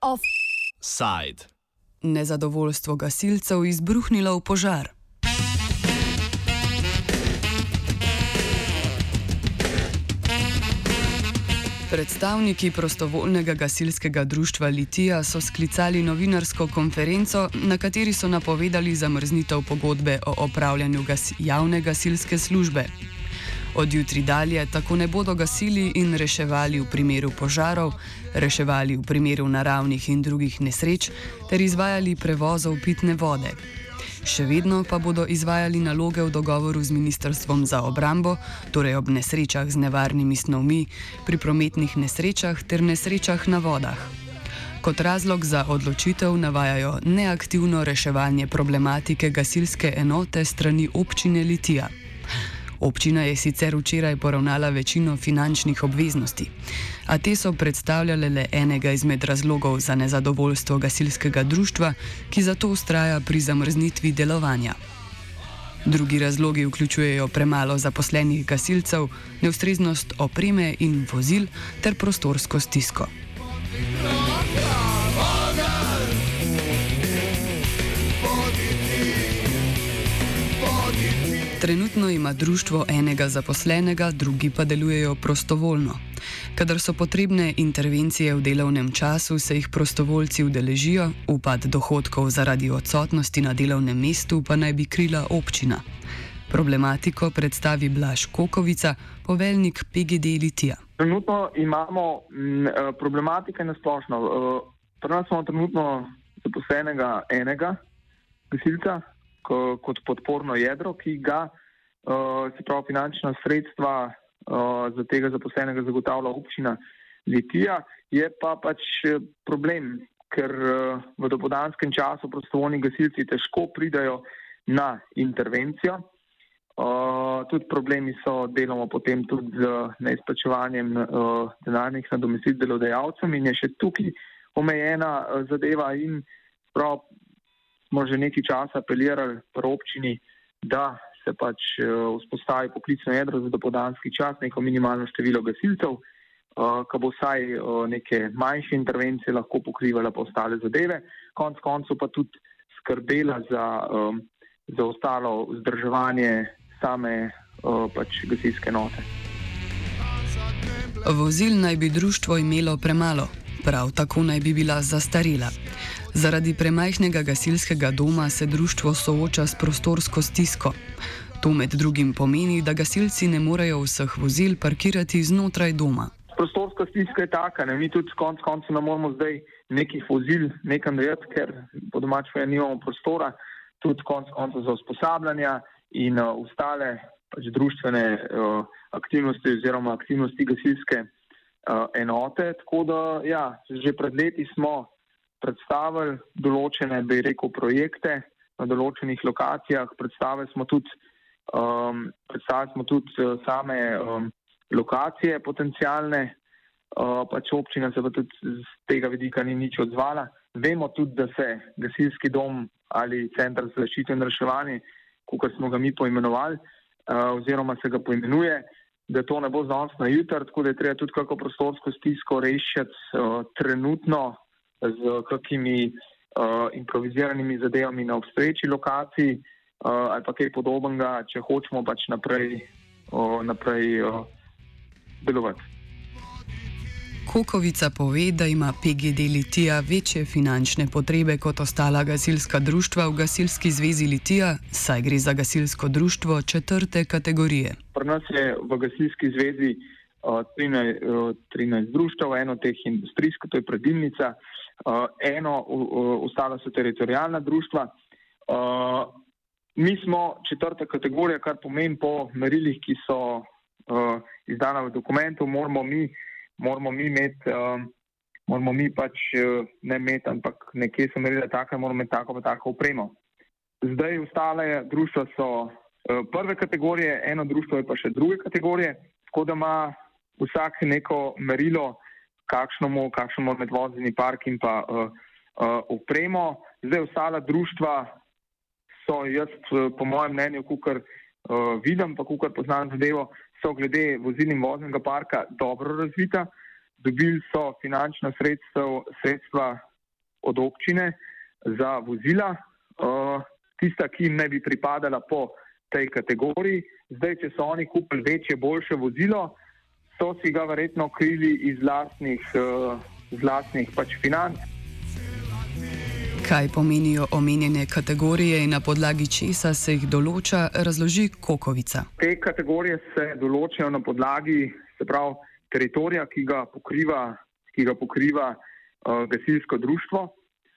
Offside. Nezadovoljstvo gasilcev izbruhnilo v požar. Predstavniki prostovoljnega gasilskega društva Litija so sklicali novinarsko konferenco, na kateri so napovedali zamrznitev pogodbe o opravljanju gas javne gasilske službe. Od jutri dalje tako ne bodo gasili in reševali v primeru požarov, reševali v primeru naravnih in drugih nesreč ter izvajali prevozov pitne vode. Še vedno pa bodo izvajali naloge v dogovoru z Ministrstvom za obrambo, torej ob nesrečah z nevarnimi snovmi, pri prometnih nesrečah ter nesrečah na vodah. Kot razlog za odločitev navajajo neaktivno reševanje problematike gasilske enote strani občine Litija. Občina je sicer včeraj poravnala večino finančnih obveznosti, a te so predstavljale le enega izmed razlogov za nezadovoljstvo gasilskega društva, ki zato ustraja pri zamrznitvi delovanja. Drugi razlogi vključujejo premalo zaposlenih gasilcev, neustreznost opreme in vozil ter prostorsko stisko. Trenutno ima društvo enega zaposlenega, drugi pa delujejo prostovoljno. Kadar so potrebne intervencije v delovnem času, se jih prostovoljci udeležijo, upad dohodkov zaradi odsotnosti na delovnem mestu pa naj bi krila občina. Problematiko predstavi Blaž Kokovica, poveljnik PGD Litija. Trenutno imamo m, eh, problematike na splošno. Eh, pri nas imamo trenutno zaposlenega enega gasilca, kot podporno jedro, ki ga, uh, se pravi, finančna sredstva uh, za tega zaposlenega zagotavlja občina Litija. Je pa pač eh, problem, ker v dopodanskem času prostovoljni gasilci težko pridajo na intervencijo. Uh, tudi problemi so deloma potem tudi z neizplačevanjem uh, denarnih nadomestil delodajalcem in je še tukaj omejena uh, zadeva in prav smo že nekaj časa apelirali pri občini, da se pač eh, vzpostavi poklicno jedro za dopodanski čas, neko minimalno število gasilcev, eh, ki bo vsaj eh, neke manjše intervencije lahko pokrivala pa ostale zadeve, konc koncev pa tudi skrbela za, za ostalo vzdrževanje same pač gasilske note. Vozil naj bi društvo imelo premalo, prav tako naj bi bila zastarela. Zaradi premajhnega gasilskega doma se društvo sooča s prostorsko stisko. To med drugim pomeni, da gasilci ne morejo vseh vozil parkirati znotraj doma. Prostorska stiska je taka, ne? mi tudi konec koncev ne moremo zdaj nekih vozil nekam dojeti, ker po domačem nimamo prostora, tudi konec koncev za usposabljanja in uh, ostale pač društvene uh, aktivnosti oziroma aktivnosti gasilske uh, enote. Tako da ja, že pred leti smo predstavili določene, bi rekel, projekte na določenih lokacijah, predstavili smo tudi, um, predstavili smo tudi uh, same um, lokacije potencijalne, uh, pač občina se pa tudi z tega vidika ni nič odzvala. Vemo tudi, da se gasilski dom ali centr za zaščito in reševanje, kot smo ga mi poimenovali, uh, oziroma se ga poimenuje, da to ne bo znanost na jutr, tako da je treba tudi kako prostorsko stisko rešiti uh, trenutno, z kakimi uh, improviziranimi zadevami na obstoječi lokaciji uh, ali pa kaj podobnega, če hočemo pač naprej, uh, naprej uh, delovati. Kokovica pove, da ima PGD Litija večje finančne potrebe kot ostala gasilska društva v Gasilski zvezi Litija, saj gre za gasilsko društvo četrte kategorije. Pri nas je v Gasilski zvezi uh, 13, uh, 13 društv, eno teh industrijsko, to je predilnica, uh, eno, uh, ostala so teritorijalna društva. Uh, mi smo četrta kategorija, kar pomeni po merilih, ki so uh, izdana v dokumentu, moramo mi, moramo mi imeti. Uh, Moramo mi pač ne imeti, ampak nekje so merila tako, moramo imeti tako, pa tako upremo. Zdaj ostale društva so prve kategorije, eno društvo je pa še druge kategorije, tako da ima vsak neko merilo, kakšno mu, kakšno mu medvozni park in pa uh, uh, opremo. Zdaj ostala društva so jaz, po mojem mnenju, kukar uh, vidim, pa kar poznam zadevo, so glede vozil in voznega parka dobro razvita. Dobili so finančna sredstva, sredstva od občine za vozila, uh, tista, ki jim ne bi pripadala po tej kategoriji. Zdaj, če so oni kupili večje, boljše vozilo, so si ga verjetno krili iz vlastnih, uh, vlastnih pač financ. Kaj pomenijo omenjene kategorije in na podlagi česa se jih določa, razloži Kokovica. Te kategorije se določajo na podlagi pravi, teritorija, ki ga pokriva, ki ga pokriva uh, gasilsko društvo.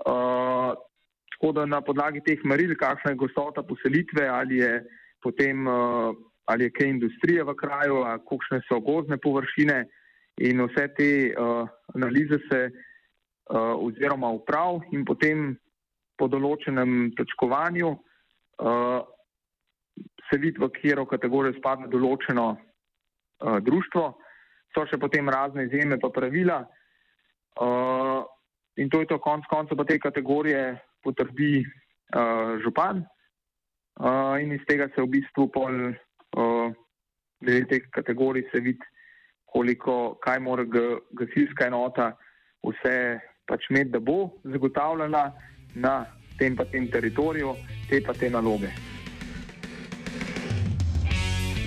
Uh, tako da na podlagi teh meril, kakšna je gostota poselitve, ali je potem uh, ali je kaj industrije v kraju, kakšne so gozne površine in vse te uh, analize se uh, oziroma uprav in potem po določenem točkovanju uh, se vidi, v katero kategorijo spada določeno uh, društvo. So še potem razne izjeme pa pravila uh, in to je to konc konca pa te kategorije potrdi uh, župan uh, in iz tega se v bistvu pol glede teh kategorij se vidi, koliko, kaj mora gasilska enota vse pač med, da bo zagotavljala na tem pa tem teritoriju te pa te naloge.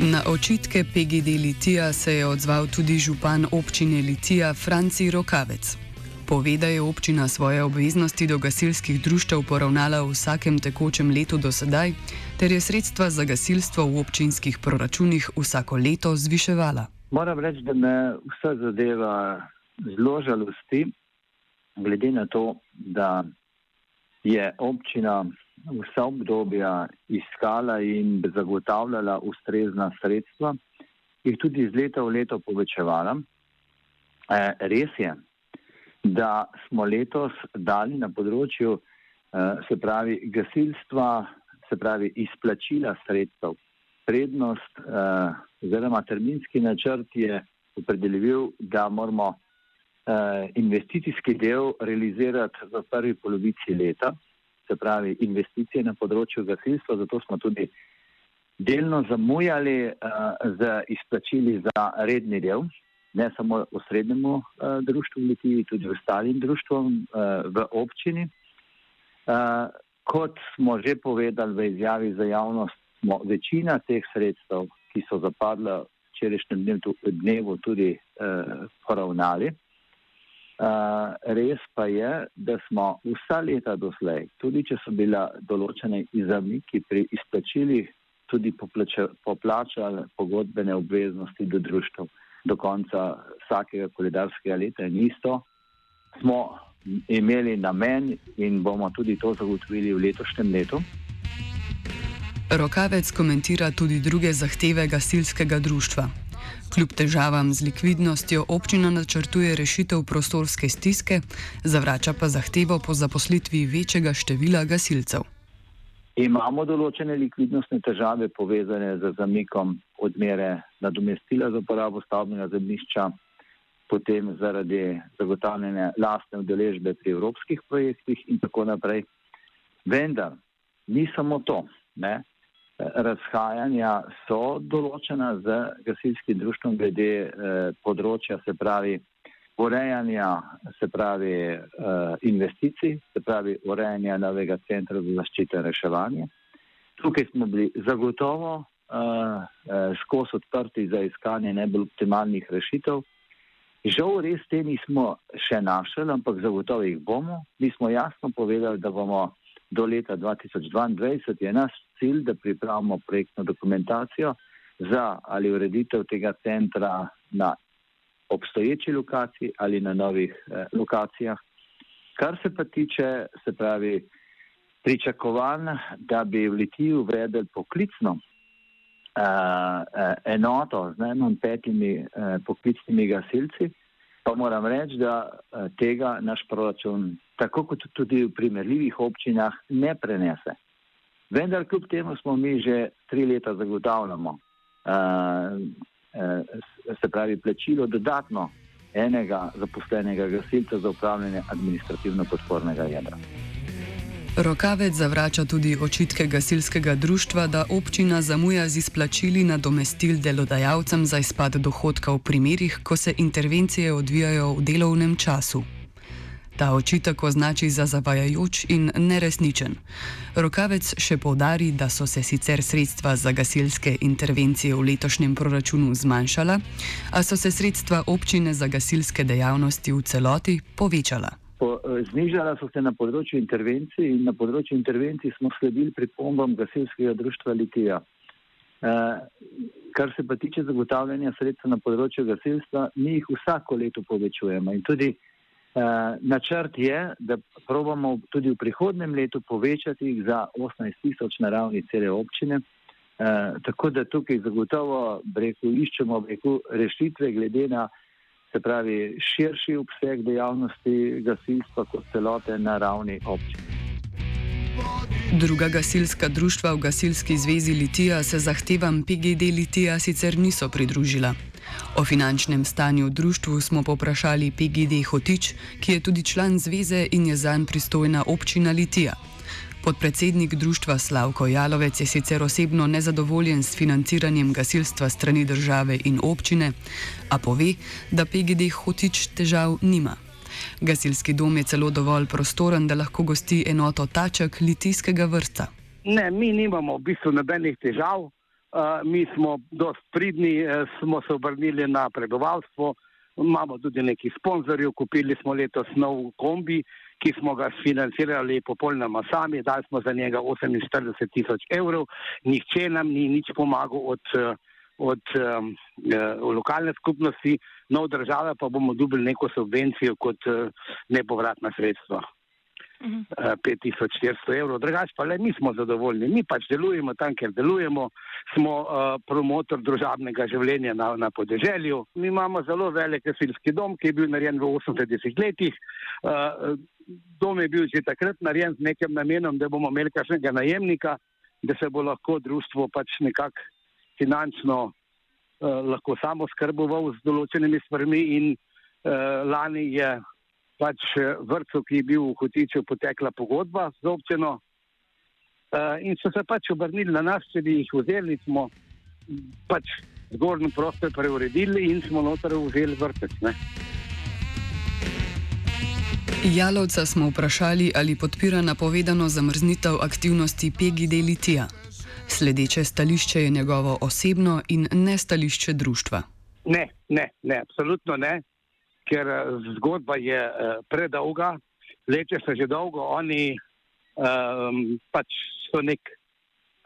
Na očitke PGD Litija se je odzval tudi župan občine Litija Franci Rokavec. Pove, da je občina svoje obveznosti do gasilskih društev poravnala v vsakem tekočem letu do sedaj, ter je sredstva za gasilstvo v občinskih proračunih vsako leto zviševala. Moram reči, da me vsa zadeva zelo žalosti, glede na to, da je občina vsa obdobja iskala in zagotavljala ustrezna sredstva, jih tudi iz leta v leto povečevala. E, res je, da smo letos dali na področju e, se pravi gasilstva, se pravi izplačila sredstev. Prednost e, oziroma terminski načrt je opredelil, da moramo uh, investicijski del realizirati v prvi polovici leta, se pravi investicije na področju gasilstva, zato smo tudi delno zamujali uh, z izplačili za redni del, ne samo osrednjemu uh, društvu v Litiji, tudi ostalim društvom uh, v občini. Uh, kot smo že povedali v izjavi za javnost, smo večina teh sredstev, ki so zapadla včerajšnjem dnevu, tudi uh, poravnali. Uh, res pa je, da smo vsa leta doslej, tudi če so bila določene izamiki pri izplačilih, tudi poplačali pogodbene obveznosti do društv do konca vsakega koledarskega leta in isto smo imeli namen in bomo tudi to zagotovili v letošnjem letu. Rokavec komentira tudi druge zahteve gasilskega društva. Kljub težavam z likvidnostjo občina načrtuje rešitev prostorske stiske, zavrača pa zahtevo po zaposlitvi večjega števila gasilcev. Imamo določene likvidnostne težave povezane z zamikom odmere nadomestila za uporabo stavbnega zemljišča, potem zaradi zagotavljanja lastne udeležbe pri evropskih projektih in tako naprej. Vendar ni samo to. Ne? razhajanja so določena z gasilskim društvom glede eh, področja, se pravi urejanja, se pravi eh, investicij, se pravi urejanja novega centra za zaščito in reševanje. Tukaj smo bili zagotovo eh, eh, skozi odprti za iskanje najbolj optimalnih rešitev. Žal res te nismo še našli, ampak zagotovo jih bomo. Mi smo jasno povedali, da bomo do leta 2022 je naš cilj, da pripravimo projektno dokumentacijo za ali ureditev tega centra na obstoječi lokaciji ali na novih eh, lokacijah. Kar se pa tiče, se pravi, pričakovanj, da bi v Litiji uvedel poklicno eh, enoto z najmanj petimi eh, poklicnimi gasilci, pa moram reči, da eh, tega naš proračun tako kot tudi v primerljivih občinah, ne prenese. Vendar kljub temu smo mi že tri leta zagotavljamo, uh, se pravi, plačilo dodatno enega zaposlenega gasilca za upravljanje administrativno-podpornega jedra. Rokavec zavrača tudi očitke gasilskega društva, da občina zamuja z izplačili nadomestil delodajalcem za izpad dohodka v primerih, ko se intervencije odvijajo v delovnem času. Ta očitek označi za zavajajoč in neresničen. Rokavec še povdari, da so se sicer sredstva za gasilske intervencije v letošnjem proračunu zmanjšala, a so se sredstva občine za gasilske dejavnosti v celoti povečala. Eh, znižala so se na področju intervencij in na področju intervencij smo sledili pripombam gasilskega društva Litija. Eh, kar se pa tiče zagotavljanja sredstva na področju gasilstva, mi jih vsako leto povečujemo in tudi načrt je, da probamo tudi v prihodnem letu povečati za 18 tisoč na ravni cele občine. Tako da tukaj zagotovo breku, iščemo breku, rešitve glede na pravi širši obseg dejavnosti gasilstva kot celote na ravni občine. Druga gasilska društva v gasilski zvezi Litija se zahtevam PGD Litija sicer niso pridružila. O finančnem stanju v društvu smo poprašali PGD Hotič, ki je tudi član zveze in je zanj pristojna občina Litija. Podpredsednik društva Slavko Jalovec je sicer osebno nezadovoljen s financiranjem gasilstva strani države in občine, a pove, da PGD Hotič težav nima. Gasilski dom je celo dovolj prostoren, da lahko gosti enoto taček litijskega vrsta. Ne, mi nimamo v bistvu nobenih težav. Mi smo dosti pridni, uh, smo se obrnili na prebivalstvo, imamo tudi neki sponzorji, kupili smo letos nov kombi, ki smo ga financirali popolnoma sami, dali smo za njega 48 tisoč evrov, nihče nam ni nič pomagal od, od um, lokalne skupnosti, nov države pa bomo dobili neko subvencijo kot uh, nepovratna sredstva. 5400 evrov, drugače pa le mi smo zadovoljni. Mi pač delujemo tam, kjer delujemo, smo uh, promotor družabnega življenja na, na podeželju. Mi imamo zelo velik gasilski dom, ki je bil narejen v 80 letih. Uh, dom je bil že takrat narejen z nekim namenom, da bomo imeli kakšnega najemnika, da se bo lahko društvo pač nekako finančno uh, lahko samo skrboval z določenimi stvarmi in uh, lani je pač eh, vrtu, ki je bil v Hotiču, potekla pogodba z občino. Uh, in so se pač obrnili na nas, če bi jih vzeli, smo pač zgornji prostor preuredili in smo noter vzeli vrtec. Ne. Jalovca smo vprašali, ali podpira napovedano zamrznitev aktivnosti PGD Litija. Sledeče stališče je njegovo osebno in ne stališče društva. Ne, ne, ne, absolutno ne ker eh, zgodba je uh, predolga, leče se že dolgo, oni um, pač so nek,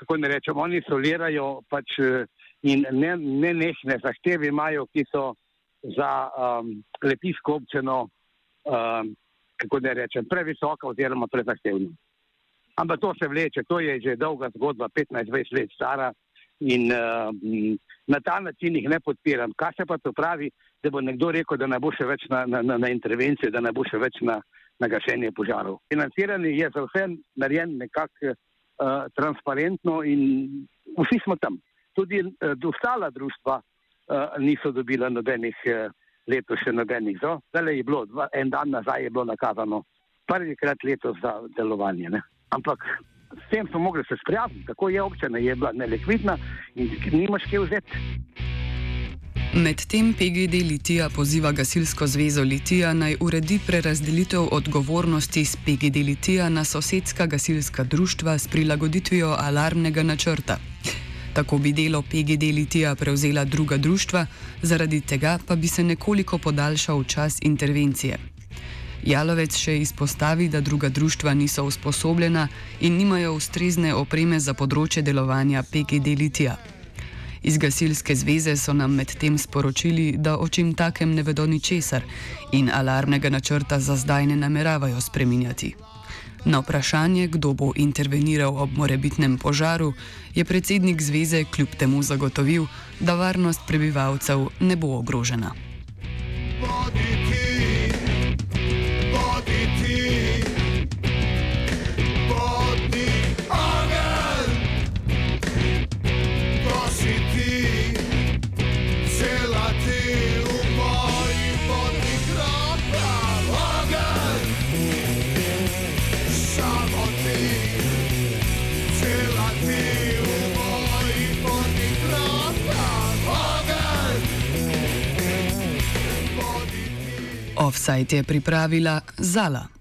kako ne rečem, oni solirajo pač uh, in ne, ne nehne zahteve imajo, ki so za um, letijsko občino, um, kako ne rečem, previsoka oziroma prezahtevna. Ampak to se vleče, to je že dolga zgodba, 15-20 let stara in uh, na ta način jih ne podpiram. Kaj se pa to pravi, da bo nekdo rekel, da ne bo še več na, na, na, na intervencije, da ne bo še več na, na gašenje požarov. Financiranje je za vse narejen nekako uh, transparentno in vsi smo tam. Tudi uh, ostala društva uh, niso dobila nobenih uh, letos še nobenih. Zdaj je bilo, dva, en dan nazaj je bilo nakazano prvikrat letos za delovanje. Ne? Ampak s tem smo mogli se sprijazniti, tako je občina, je bila nelikvidna in nimaš kje vzeti. Medtem PGD Litija poziva gasilsko zvezo Litija naj uredi prerazdelitev odgovornosti z PGD Litija na sosedska gasilska društva s prilagoditvijo alarmnega načrta. Tako bi delo PGD Litija prevzela druga društva, zaradi tega pa bi se nekoliko podaljšal čas intervencije. Jalovec še izpostavi, da druga društva niso usposobljena in nimajo ustrezne opreme za področje delovanja PGD Litija. Iz gasilske zveze so nam medtem sporočili, da o čem takem ne vedo ničesar in alarmnega načrta za zdaj ne nameravajo spreminjati. Na vprašanje, kdo bo interveniral ob morebitnem požaru, je predsednik zveze kljub temu zagotovil, da varnost prebivalcev ne bo ogrožena. Body. Offside je pripravila Zala.